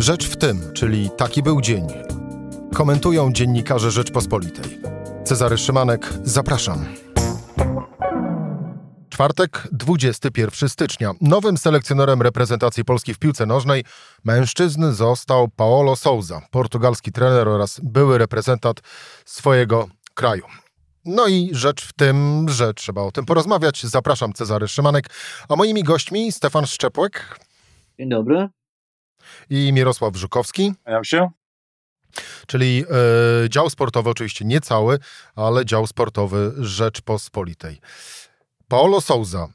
Rzecz w tym, czyli taki był dzień. Komentują dziennikarze Rzeczpospolitej. Cezary Szymanek, zapraszam. Czwartek, 21 stycznia. Nowym selekcjonerem reprezentacji Polski w piłce nożnej mężczyzn został Paolo Souza, portugalski trener oraz były reprezentant swojego kraju. No i rzecz w tym, że trzeba o tym porozmawiać. Zapraszam Cezary Szymanek, a moimi gośćmi Stefan Szczepłek. Dzień dobry. I Mirosław Żukowski. Kłaniam się. Czyli e, dział sportowy, oczywiście nie cały, ale dział sportowy Rzeczpospolitej. Paolo Souza.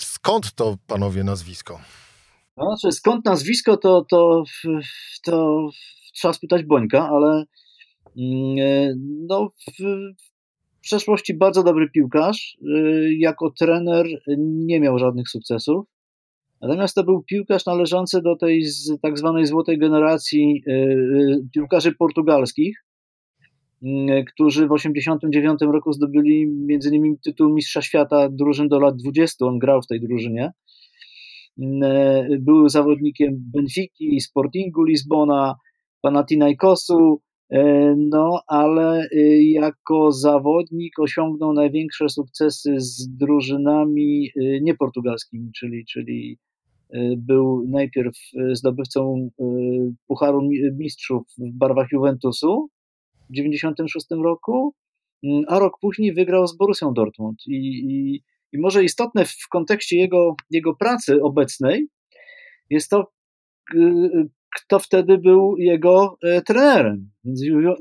Skąd to panowie nazwisko? No, znaczy, skąd nazwisko, to, to, to trzeba spytać Bońka, ale mm, no, w, w przeszłości bardzo dobry piłkarz. Y, jako trener nie miał żadnych sukcesów. Natomiast to był piłkarz należący do tej tak zwanej złotej generacji y, y, piłkarzy portugalskich, którzy w 1989 roku zdobyli między innymi tytuł Mistrza Świata drużyn do lat 20. On grał w tej drużynie. Był zawodnikiem Benfiki, Sportingu Lizbona, Panathinaikosu, E, no, ale jako zawodnik osiągnął największe sukcesy z drużynami nieportugalskimi, czyli, czyli był najpierw zdobywcą Pucharu Mistrzów w barwach Juventusu w 1996 roku, a rok później wygrał z Borussią Dortmund. I, i, i może istotne w kontekście jego, jego pracy obecnej jest to, kto wtedy był jego trenerem. Więc Ju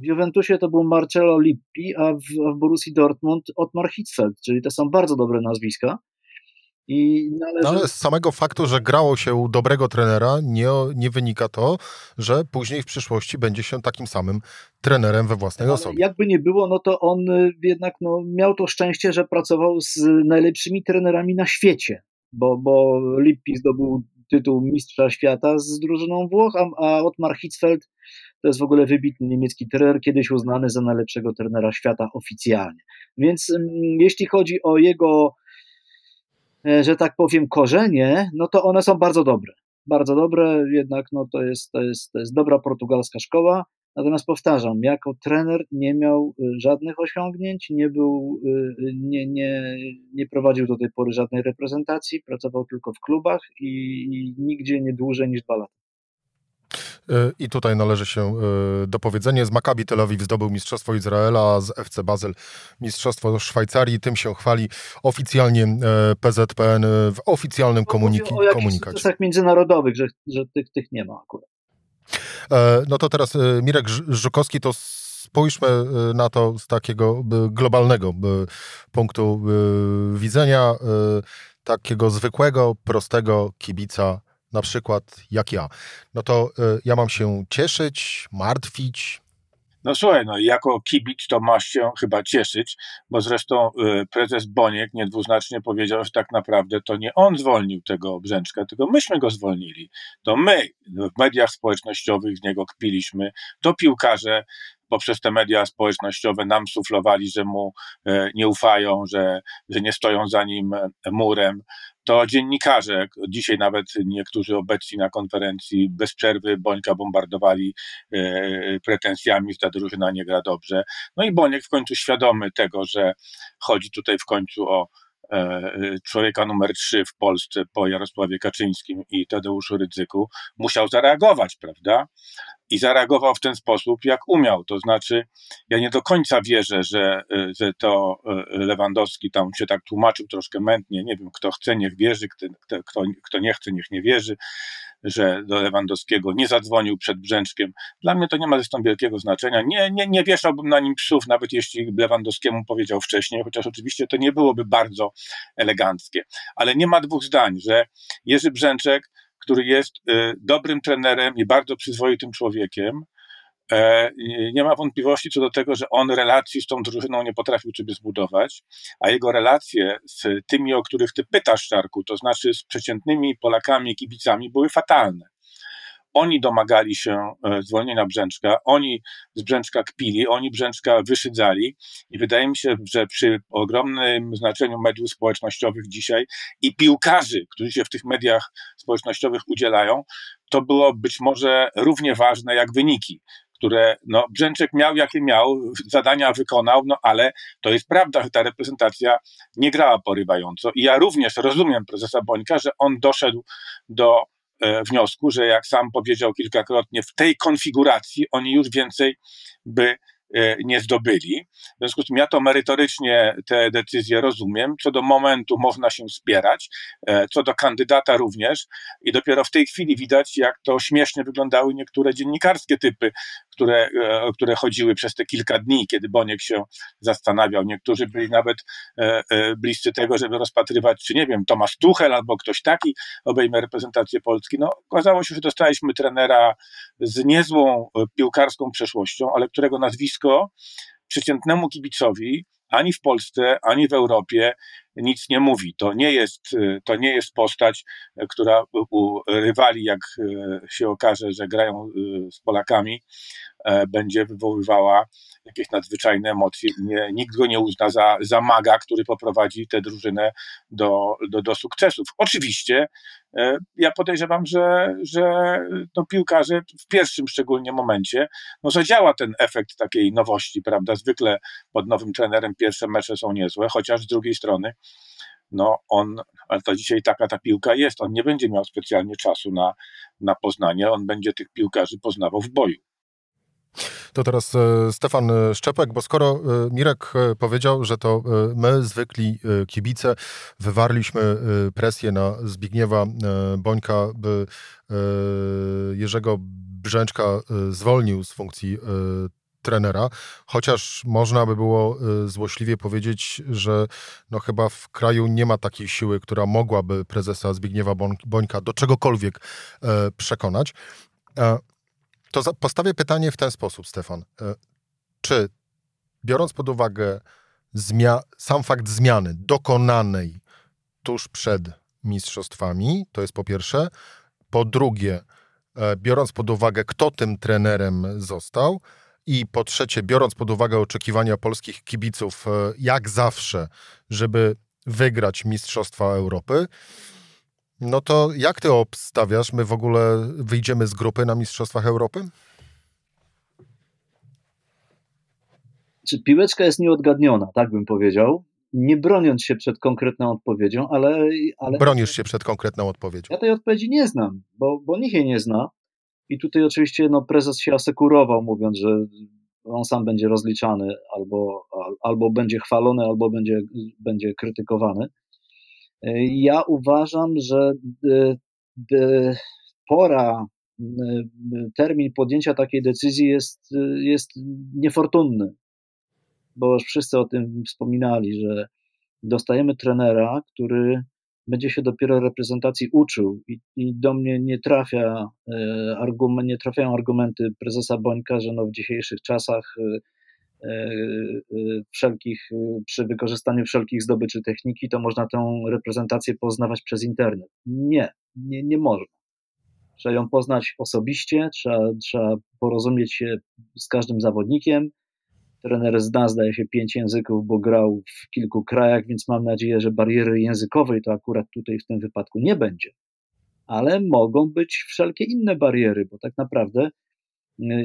w Juventusie to był Marcello Lippi, a w, a w Borussii Dortmund Otmar Hitzfeld, czyli to są bardzo dobre nazwiska. I należy... no ale z samego faktu, że grało się u dobrego trenera, nie, nie wynika to, że później w przyszłości będzie się takim samym trenerem we własnej ale osobie. Jakby nie było, no to on y, jednak no, miał to szczęście, że pracował z najlepszymi trenerami na świecie, bo, bo Lippi zdobył tytuł mistrza świata z drużyną Włoch, a, a Otmar Hitzfeld to jest w ogóle wybitny niemiecki trener, kiedyś uznany za najlepszego trenera świata oficjalnie. Więc mm, jeśli chodzi o jego, że tak powiem, korzenie, no to one są bardzo dobre. Bardzo dobre, jednak no to, jest, to, jest, to jest dobra portugalska szkoła. Natomiast powtarzam, jako trener nie miał y, żadnych osiągnięć, nie, był, y, nie, nie, nie prowadził do tej pory żadnej reprezentacji, pracował tylko w klubach i, i nigdzie nie dłużej niż dwa lata. I tutaj należy się dopowiedzenie. Z Maccabi Tel Awiw zdobył Mistrzostwo Izraela, z FC Basel Mistrzostwo Szwajcarii. Tym się chwali oficjalnie PZPN w oficjalnym komuniki- o komunikacie. sukcesach międzynarodowych, że, że tych, tych nie ma akurat. E, no to teraz e, Mirek Żukowski, to spójrzmy e, na to z takiego globalnego punktu widzenia, takiego zwykłego, prostego kibica, na przykład jak ja. No to ja mam się cieszyć, martwić, no słuchaj, no jako kibic to masz się chyba cieszyć, bo zresztą y, prezes Boniek niedwuznacznie powiedział, że tak naprawdę to nie on zwolnił tego Brzęczka, tylko myśmy go zwolnili. To my w mediach społecznościowych z niego kpiliśmy, to piłkarze poprzez te media społecznościowe nam suflowali, że mu e, nie ufają, że, że nie stoją za nim e, murem. To dziennikarze, dzisiaj nawet niektórzy obecni na konferencji bez przerwy Bońka bombardowali e, pretensjami, że ta drużyna nie gra dobrze. No i Boniek w końcu świadomy tego, że chodzi tutaj w końcu o człowieka numer trzy w Polsce po Jarosławie Kaczyńskim i Tadeuszu Rydzyku, musiał zareagować, prawda? i zareagował w ten sposób, jak umiał. To znaczy, ja nie do końca wierzę, że, y, że to y, Lewandowski tam się tak tłumaczył troszkę mętnie. Nie wiem, kto chce, niech wierzy, kto, kto, kto nie chce, niech nie wierzy, że do Lewandowskiego nie zadzwonił przed Brzęczkiem. Dla mnie to nie ma zresztą wielkiego znaczenia. Nie, nie, nie wieszałbym na nim psów, nawet jeśli Lewandowskiemu powiedział wcześniej, chociaż oczywiście to nie byłoby bardzo eleganckie. Ale nie ma dwóch zdań, że Jerzy Brzęczek który jest y, dobrym trenerem i bardzo przyzwoitym człowiekiem. E, nie ma wątpliwości co do tego, że on relacji z tą drużyną nie potrafił sobie zbudować, a jego relacje z tymi, o których ty pytasz, Czarku, to znaczy z przeciętnymi Polakami, kibicami, były fatalne. oni domagali się e, zwolnienia Brzęczka, oni z Brzęczka kpili, oni Brzęczka wyszydzali i wydaje mi się, że przy ogromnym znaczeniu mediów społecznościowych dzisiaj i piłkarzy, którzy się w tych mediach społecznościowych udzielają, to było być może równie ważne jak wyniki które no, Brzęczek miał jakie miał, zadania wykonał, no ale to jest prawda, że ta reprezentacja nie grała porywająco. I ja również rozumiem prezesa Bońka, że on doszedł do e, wniosku, że jak sam powiedział kilkakrotnie, w tej konfiguracji oni już więcej by E, nie zdobyli. W związku z tym ja to merytorycznie te decyzje rozumiem. Co do momentu można się spierać, e, co do kandydata również. I dopiero w tej chwili widać, jak to śmiesznie wyglądały niektóre dziennikarskie typy, które, e, które chodziły przez te kilka dni, kiedy Boniek się zastanawiał. Niektórzy byli nawet bliscy tego, żeby rozpatrywać, czy nie wiem, Tomasz Tuchel albo ktoś taki obejmie reprezentację Polski. No, okazało się, że dostaliśmy trenera z niezłą piłkarską przeszłością, ale którego nazwisko przeciętnemu kibicowi ani w Polsce, ani w Europie nic nie mówi. To nie jest, to nie jest postać, która u rywali, jak się okaże, że grają z Polakami, e, będzie wywoływała jakieś nadzwyczajne emocje. Nie, nikt go nie uzna za, za maga, który poprowadzi tę drużynę do, do, do sukcesów. Oczywiście e, ja podejrzewam, że, że no, piłkarze w pierwszym szczególnie momencie no, zadziała ten efekt takiej nowości, prawda? Zwykle pod nowym trenerem pierwsze mecze są niezłe, chociaż z drugiej strony no on, ale to dzisiaj taka ta piłka jest, on nie będzie miał specjalnie czasu na, na poznanie, on będzie tych piłkarzy poznawał w boju. To teraz e, Stefan Szczepek, bo skoro e, Mirek e, powiedział, że to my, zwykli kibice, wywarliśmy presję na Zbigniewa Bońka, by Jerzego Brzęczka zwolnił z funkcji trenera, chociaż można by było złośliwie powiedzieć, że no chyba w kraju nie ma takiej siły, która mogłaby prezesa Zbigniewa Bońka do czegokolwiek przekonać. To postawię pytanie w ten sposób, Stefan. E, czy biorąc pod uwagę sam fakt zmiany dokonanej tuż przed mistrzostwami, to jest po pierwsze. Po drugie, e, biorąc pod uwagę, kto tym trenerem został, i po trzecie, biorąc pod uwagę oczekiwania polskich kibiców, e, jak zawsze, żeby wygrać Mistrzostwa Europy, no to jak ty obstawiasz? My w ogóle wyjdziemy z grupy na Mistrzostwach Europy? Czy piłeczka jest nieodgadniona, tak bym powiedział. Nie broniąc się przed konkretną odpowiedzią, ale. ale Bronisz się przed konkretną odpowiedzią. Ja tej odpowiedzi nie znam, bo, bo nikt jej nie zna. I tutaj oczywiście no, prezes się asekurował, mówiąc, że on sam będzie rozliczany, albo, albo będzie chwalony, albo będzie, będzie krytykowany. Ja uważam, że e, pora, termin podjęcia takiej decyzji jest, jest niefortunny, bo już wszyscy o tym wspominali, że dostajemy trenera, który będzie się dopiero reprezentacji uczył i, i do mnie nie trafia e, argument, nie trafiają argumenty prezesa Bońka, że no w dzisiejszych czasach e, E, wszelkich, przy wykorzystaniu wszelkich zdobyczy techniki, to można tę reprezentację poznawać przez internet. Nie, nie, nie można. Trzeba ją poznać osobiście, trzeba, trzeba porozumieć się z każdym zawodnikiem. Trener zna, zdaje się, pięć języków, bo grał w kilku krajach, więc mam nadzieję, że bariery językowej to akurat tutaj w tym wypadku nie będzie. Ale mogą być wszelkie inne bariery, bo tak naprawdę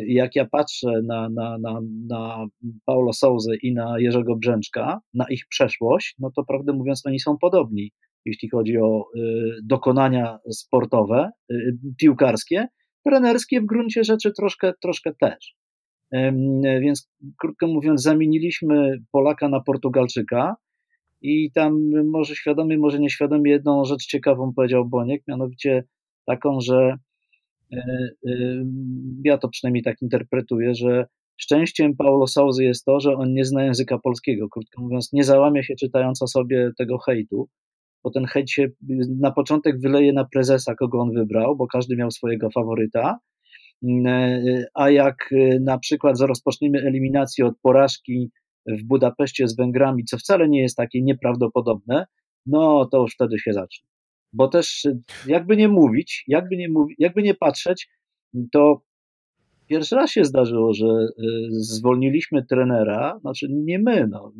jak ja patrzę na, na, na, na Paulo Souza i na Jerzego Brzęczka, na ich przeszłość, no to prawdę mówiąc, oni są podobni, jeśli chodzi o y, dokonania sportowe, y, piłkarskie, trenerskie w gruncie rzeczy troszkę, troszkę też. Więc krótko mówiąc, zamieniliśmy Polaka na Portugalczyka i tam może świadomie, może nieświadomie jedną rzecz ciekawą powiedział Boniek, mianowicie taką, że E, e, ja to przynajmniej tak interpretuję, że szczęściem Paulo Souzy jest to, że on nie zna języka polskiego. Krótko mówiąc, nie załamie się czytając o sobie tego hejtu, bo ten hejt się na początek wyleje na prezesa, kogo on wybrał, bo każdy miał swojego faworyta. E, a jak na przykład rozpoczniemy eliminację od porażki w Budapeszcie z Węgrami, co wcale nie jest takie nieprawdopodobne, no to już wtedy się zacznie bo też jakby nie mówić, jakby nie, mówi, jakby nie patrzeć, to pierwszy raz się zdarzyło, że zwolniliśmy trenera, znaczy nie my, no,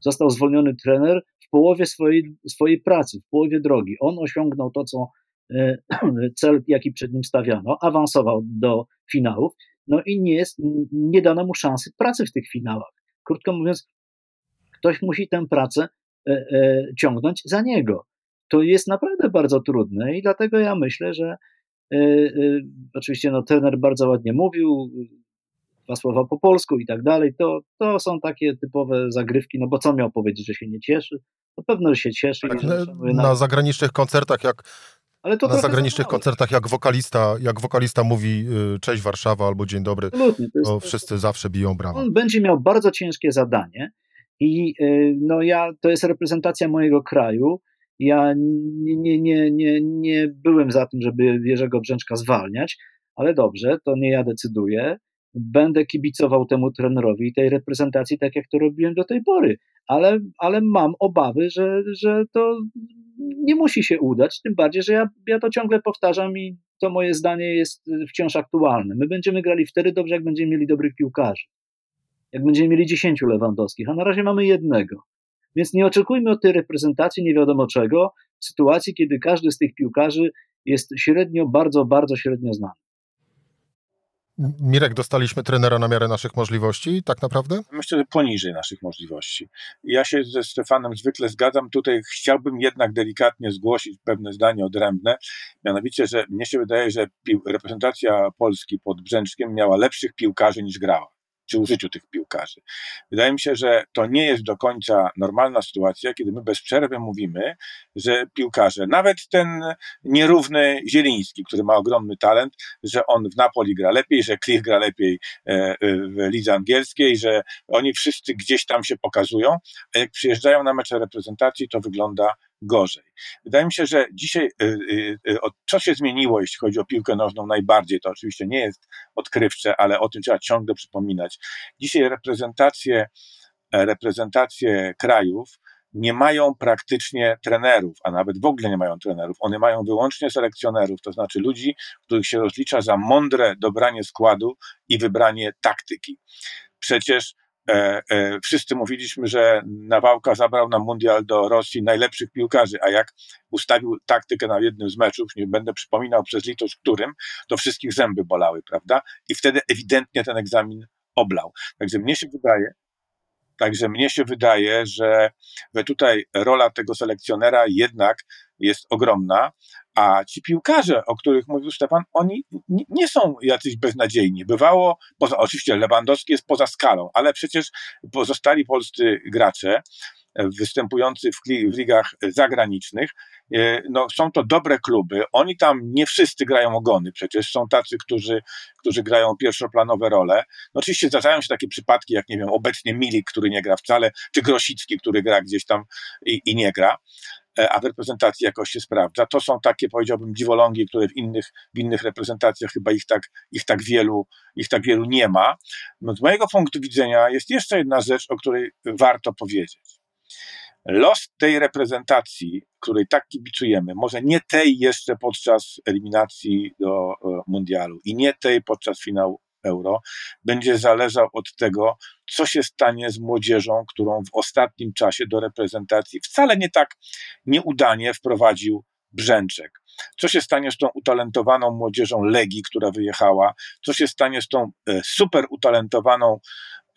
został zwolniony trener w połowie swojej, swojej pracy, w połowie drogi. On osiągnął to, co cel, jaki przed nim stawiano, awansował do finałów, no i nie, jest, nie dano mu szansy pracy w tych finałach. Krótko mówiąc, ktoś musi tę pracę e, e, ciągnąć za niego. To jest naprawdę bardzo trudne i dlatego ja myślę, że e, oczywiście no, trener bardzo ładnie mówił, dwa słowa po polsku i tak dalej, to, to są takie typowe zagrywki, no bo co miał powiedzieć, że się nie cieszy? Na pewno się cieszy. Tak, na, na zagranicznych koncertach, jak ale to na zagranicznych koncertach, jak wokalista, jak wokalista mówi y, cześć Warszawa albo dzień dobry, to, jest, to wszyscy zawsze biją brawo. On będzie miał bardzo ciężkie zadanie i y, no ja, to jest reprezentacja mojego kraju. Ja nie, nie, nie, nie, nie byłem za tym, żeby Jerzego Brzęczka zwalniać, ale dobrze, to nie ja decyduję. Będę kibicował temu trenerowi i tej reprezentacji tak, jak to robiłem do tej pory, ale, ale mam obawy, że, że to nie musi się udać, tym bardziej, że ja, ja to ciągle powtarzam i to moje zdanie jest wciąż aktualne. My będziemy grali wtedy dobrze, jak będziemy mieli dobrych piłkarzy. Jak będziemy mieli dziesięciu Lewandowskich, a na razie mamy jednego. Więc nie oczekujmy od tej reprezentacji nie wiadomo czego, w sytuacji, kiedy każdy z tych piłkarzy jest średnio, bardzo, bardzo średnio znany. Mirek, dostaliśmy trenera na miarę naszych możliwości, tak naprawdę? Myślę, że poniżej naszych możliwości. Ja się ze Stefanem zwykle zgadzam. Tutaj chciałbym jednak delikatnie zgłosić pewne zdanie odrębne. Mianowicie, że mnie się wydaje, że reprezentacja Polski pod Brzęczkiem miała lepszych piłkarzy niż grała czy użyciu tych piłkarzy. Wydaje mi się, że to nie jest do końca normalna sytuacja, kiedy my bez przerwy mówimy, że piłkarze, nawet ten nierówny Zieliński, który ma ogromny talent, że on w Napoli gra lepiej, że Klich gra lepiej e, e, w lidze angielskiej, że oni wszyscy gdzieś tam się pokazują, a jak przyjeżdżają na mecze reprezentacji, to wygląda gorzej. Wydaje mi się, że dzisiaj y, y, y, co się zmieniło, jeśli chodzi o piłkę nożną najbardziej, to oczywiście nie jest odkrywcze, ale o tym trzeba ciągle przypominać. Dzisiaj reprezentacje, reprezentacje krajów nie mają praktycznie trenerów, a nawet w ogóle nie mają trenerów. One mają wyłącznie selekcjonerów, to znaczy ludzi, których się rozlicza za mądre dobranie składu i wybranie taktyki. Przecież E, e, wszyscy mówiliśmy, że Nawałka zabrał na mundial do Rosji najlepszych piłkarzy, a jak ustawił taktykę na jednym z meczów, nie będę przypominał przez litość którym, to wszystkich zęby bolały, prawda? I wtedy ewidentnie ten egzamin oblał. Także mnie się wydaje, Także mnie się wydaje, że tutaj rola tego selekcjonera jednak jest ogromna, a ci piłkarze, o których mówił Stefan, oni nie są jacyś beznadziejni. Bywało, poza, oczywiście Lewandowski jest poza skalą, ale przecież pozostali polscy gracze, występujący w, ligach zagranicznych, no, są to dobre kluby. Oni tam nie wszyscy grają ogony, przecież są tacy, którzy, którzy grają pierwszoplanowe role. No, oczywiście zdarzają się takie przypadki, jak nie wiem, obecnie Milik, który nie gra wcale, czy Grosicki, który gra gdzieś tam i, i nie gra e, a w reprezentacji jakoś się sprawdza. To są takie, powiedziałbym, dziwolągi, które w innych, w innych reprezentacjach chyba ich tak, ich tak wielu, ich tak wielu nie ma. No, z mojego punktu widzenia jest jeszcze jedna rzecz, o której warto powiedzieć. Los tej reprezentacji, której tak kibicujemy, może nie tej jeszcze podczas eliminacji do e, mundialu i nie tej podczas finału euro, będzie zależał od tego, co się stanie z młodzieżą, którą w ostatnim czasie do reprezentacji wcale nie tak nieudanie wprowadził Brzęczek. Co się stanie z tą utalentowaną młodzieżą Legii, która wyjechała? Co się stanie z tą e, super utalentowaną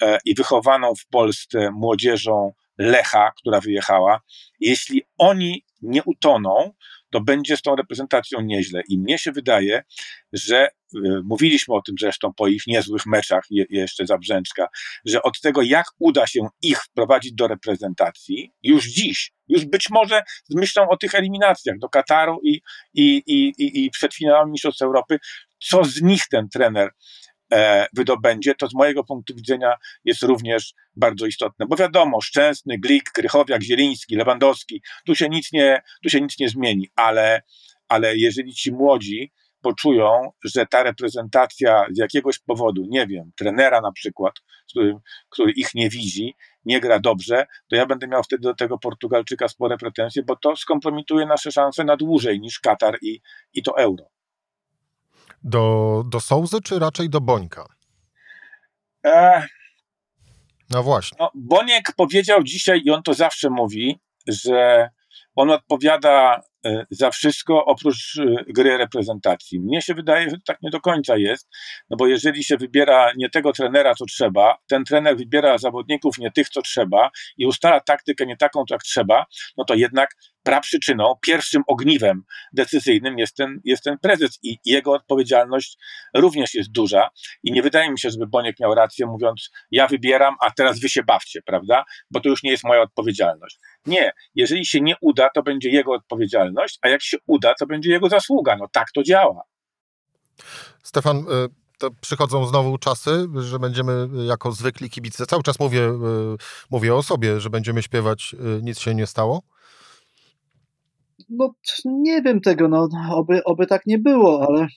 e, i wychowaną w Polsce młodzieżą Lecha, która wyjechała, jeśli oni nie utoną, to będzie z tą reprezentacją nieźle. I mnie się wydaje, że y, mówiliśmy o tym zresztą po ich niezłych meczach je, jeszcze za Brzęczka, że od tego, jak uda się ich wprowadzić do reprezentacji, już dziś, już być może z myślą o tych eliminacjach do Kataru i, i, i, i, i przed finałem Mistrzostw Europy, co z nich ten trener wydobędzie, to z mojego punktu widzenia jest również bardzo istotne. Bo wiadomo, Szczęsny, Glik, Krychowiak, Zieliński, Lewandowski, tu się nic nie, tu się nic nie zmieni, ale, ale jeżeli ci młodzi poczują, że ta reprezentacja z jakiegoś powodu, nie wiem, trenera na przykład, który, który ich nie widzi, nie gra dobrze, to ja będę miał wtedy do tego Portugalczyka spore pretensje, bo to skompromituje nasze szanse na dłużej niż Katar i, i to euro. Do, do Sołzy, czy raczej do Bońka? E... No właśnie. No, Boniek powiedział dzisiaj, i on to zawsze mówi, że on odpowiada za wszystko oprócz e, gry reprezentacji. Mnie się wydaje, że tak nie do końca jest, no bo jeżeli się wybiera nie tego trenera, co trzeba, ten trener wybiera zawodników nie tych, co trzeba i ustala taktykę nie taką, jak trzeba, no to jednak praprzyczyną, pierwszym ogniwem decyzyjnym jest ten, jest ten prezes i jego odpowiedzialność również jest duża i nie wydaje mi się, żeby Boniek miał rację mówiąc, ja wybieram, a teraz wy się bawcie, prawda? Bo to już nie jest moja odpowiedzialność. Nie, jeżeli się nie uda, to będzie jego odpowiedzialność, a jak się uda, to będzie jego zasługa. No tak to działa. Stefan, y, to przychodzą znowu czasy, że będziemy jako zwykli kibice, cały czas mówię, y, mówię o sobie, że będziemy śpiewać y, nic się nie stało? No nie wiem tego, no oby, oby tak nie było, ale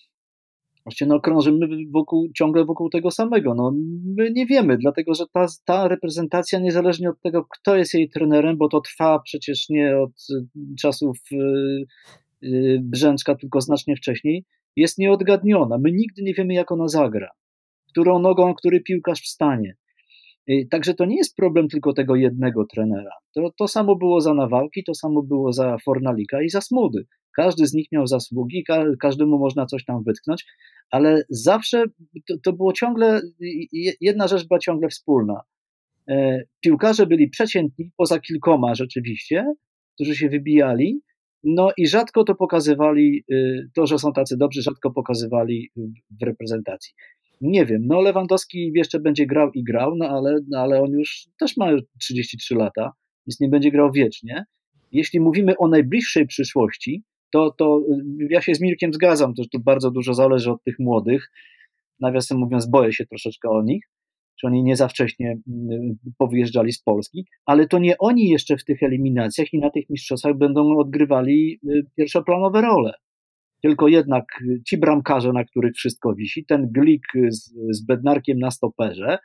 Właśnie no, krążymy wokół, ciągle wokół tego samego. No, my nie wiemy, dlatego że ta, ta reprezentacja, niezależnie od tego, kto jest jej trenerem, bo to trwa przecież nie od y, czasów yy, yy, Brzęczka, tylko znacznie wcześniej, jest nieodgadniona. My nigdy nie wiemy, jak ona zagra, którą nogą, który piłkarz wstanie. Yy, także to nie jest problem tylko tego jednego trenera. To, to samo było za Nawałki, to samo było za Fornalika i za Smudy. Każdy z nich miał zasługi, każdemu można coś tam wytknąć, ale zawsze to, to było ciągle, jedna rzecz była ciągle wspólna. E, piłkarze byli przeciętni, poza kilkoma rzeczywiście, którzy się wybijali, no i rzadko to pokazywali, y, to, że są tacy dobrzy, rzadko pokazywali w reprezentacji. Nie wiem, no Lewandowski jeszcze będzie grał i grał, no ale, no ale on już też ma 33 lata, więc nie będzie grał wiecznie. Jeśli mówimy o najbliższej przyszłości, to, to ja się z Mirkiem zgadzam, to, to bardzo dużo zależy od tych młodych. Nawiasem mówiąc, boję się troszeczkę o nich, że oni nie za wcześnie mm, powyjeżdżali z Polski, ale to nie oni jeszcze w tych eliminacjach i na tych mistrzostwach będą odgrywali y, pierwszoplanowe role. Tylko jednak ci bramkarze, na których wszystko wisi, ten Glik z, z Bednarkiem na stoperze,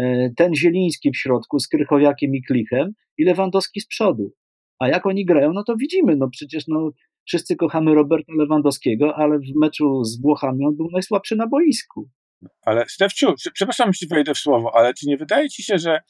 y, ten Zieliński w środku z Krychowiakiem i Klichem i Lewandowski z przodu. A jak oni grają, no to widzimy, no przecież no, wszyscy kochamy Roberta Lewandowskiego, ale w meczu z Włochami on był najsłabszy na boisku. Ale Stefciu, przepraszam, że wejdę w słowo, ale czy nie wydaje ci się, że,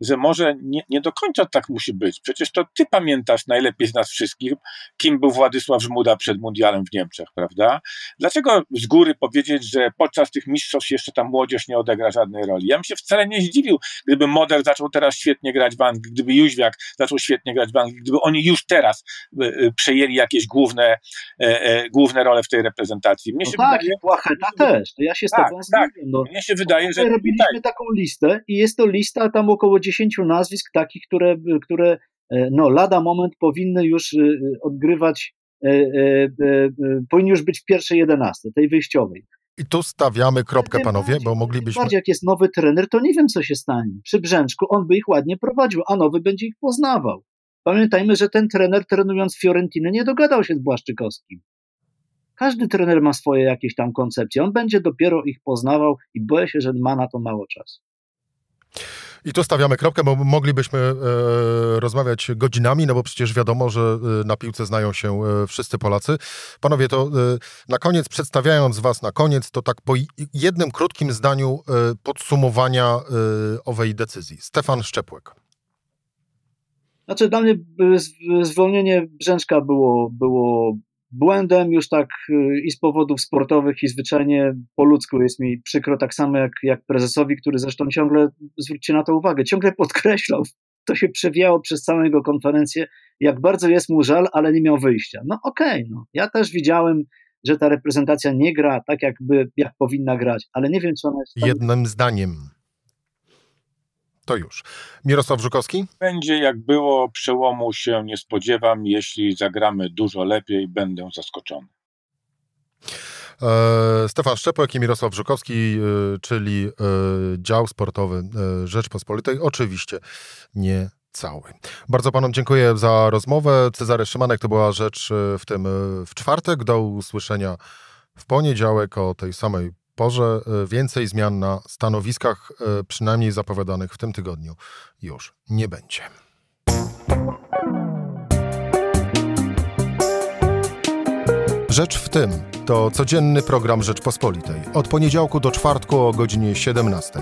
że może nie, nie do końca tak musi być? Przecież to ty pamiętasz najlepiej z nas wszystkich, kim był Władysław Żmuda przed mundialem w Niemczech, prawda? Dlaczego z góry powiedzieć, że podczas tych mistrzostw jeszcze ta młodzież nie odegra żadnej roli? Ja bym się wcale nie zdziwił, gdyby Moder zaczął teraz świetnie grać w Anglii, gdyby Jóźwiak zaczął świetnie grać w Anglii, gdyby oni już teraz y, y, przejęli jakieś główne, y, główne role w tej reprezentacji. Mnie no tak, wydaje, Płacheta też, to ja się z tak, tobą tak. No, Mnie się wydaje, że. Robiliśmy tak. taką listę i jest to lista tam około 10 nazwisk takich, które, które e, no, lada moment powinny już e, odgrywać, e, powinny już być w pierwszej jedenastce, tej wyjściowej. I tu stawiamy kropkę, tym panowie, bardziej, bo moglibyśmy. Bardziej jak jest nowy trener, to nie wiem, co się stanie. Przy Brzęczku on by ich ładnie prowadził, a nowy będzie ich poznawał. Pamiętajmy, że ten trener trenując Fiorentinę nie dogadał się z Błaszczykowskim. Każdy trener ma swoje jakieś tam koncepcje. On będzie dopiero ich poznawał i boję się, że ma na to mało czasu. I tu stawiamy kropkę, bo moglibyśmy e, rozmawiać godzinami, no bo przecież wiadomo, że e, na piłce znają się e, wszyscy Polacy. Panowie, to e, na koniec, przedstawiając Was na koniec, to tak po jednym krótkim zdaniu e, podsumowania e, owej decyzji. Stefan Szczepłek. Znaczy dla mnie zwolnienie Brzęczka było, było błędem już tak y, i z powodów sportowych, i zwyczajnie po ludzku jest mi przykro, tak samo jak, jak prezesowi, który zresztą ciągle, zwróćcie na to uwagę, ciągle podkreślał, to się przewijało przez całą jego konferencję, jak bardzo jest mu żal, ale nie miał wyjścia. No okej, okay, no. ja też widziałem, że ta reprezentacja nie gra tak, jakby, jak powinna grać, ale nie wiem, czy ona jest... Jednym zdaniem to już. Mirosław Żukowski? Będzie jak było, przełomu się nie spodziewam. Jeśli zagramy dużo lepiej, będę zaskoczony. E, Stefan Szczepek i Mirosław Żukowski, e, czyli e, dział sportowy Rzeczpospolitej. Oczywiście nie cały. Bardzo panom dziękuję za rozmowę. Cezary Szymanek to była rzecz w tym w czwartek. Do usłyszenia w poniedziałek o tej samej porze e, więcej zmian na stanowiskach, e, przynajmniej zapowiadanych w tym tygodniu, już nie będzie. Rzecz w tym to codzienny program Rzeczpospolitej. Od poniedziałku do czwartku o godzinie 17.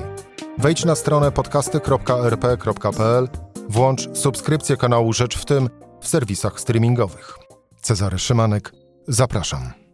Wejdź na stronę podcasty.rp.pl, włącz subskrypcję kanału Rzecz w tym w serwisach streamingowych. Cezary Szymanek, zapraszam.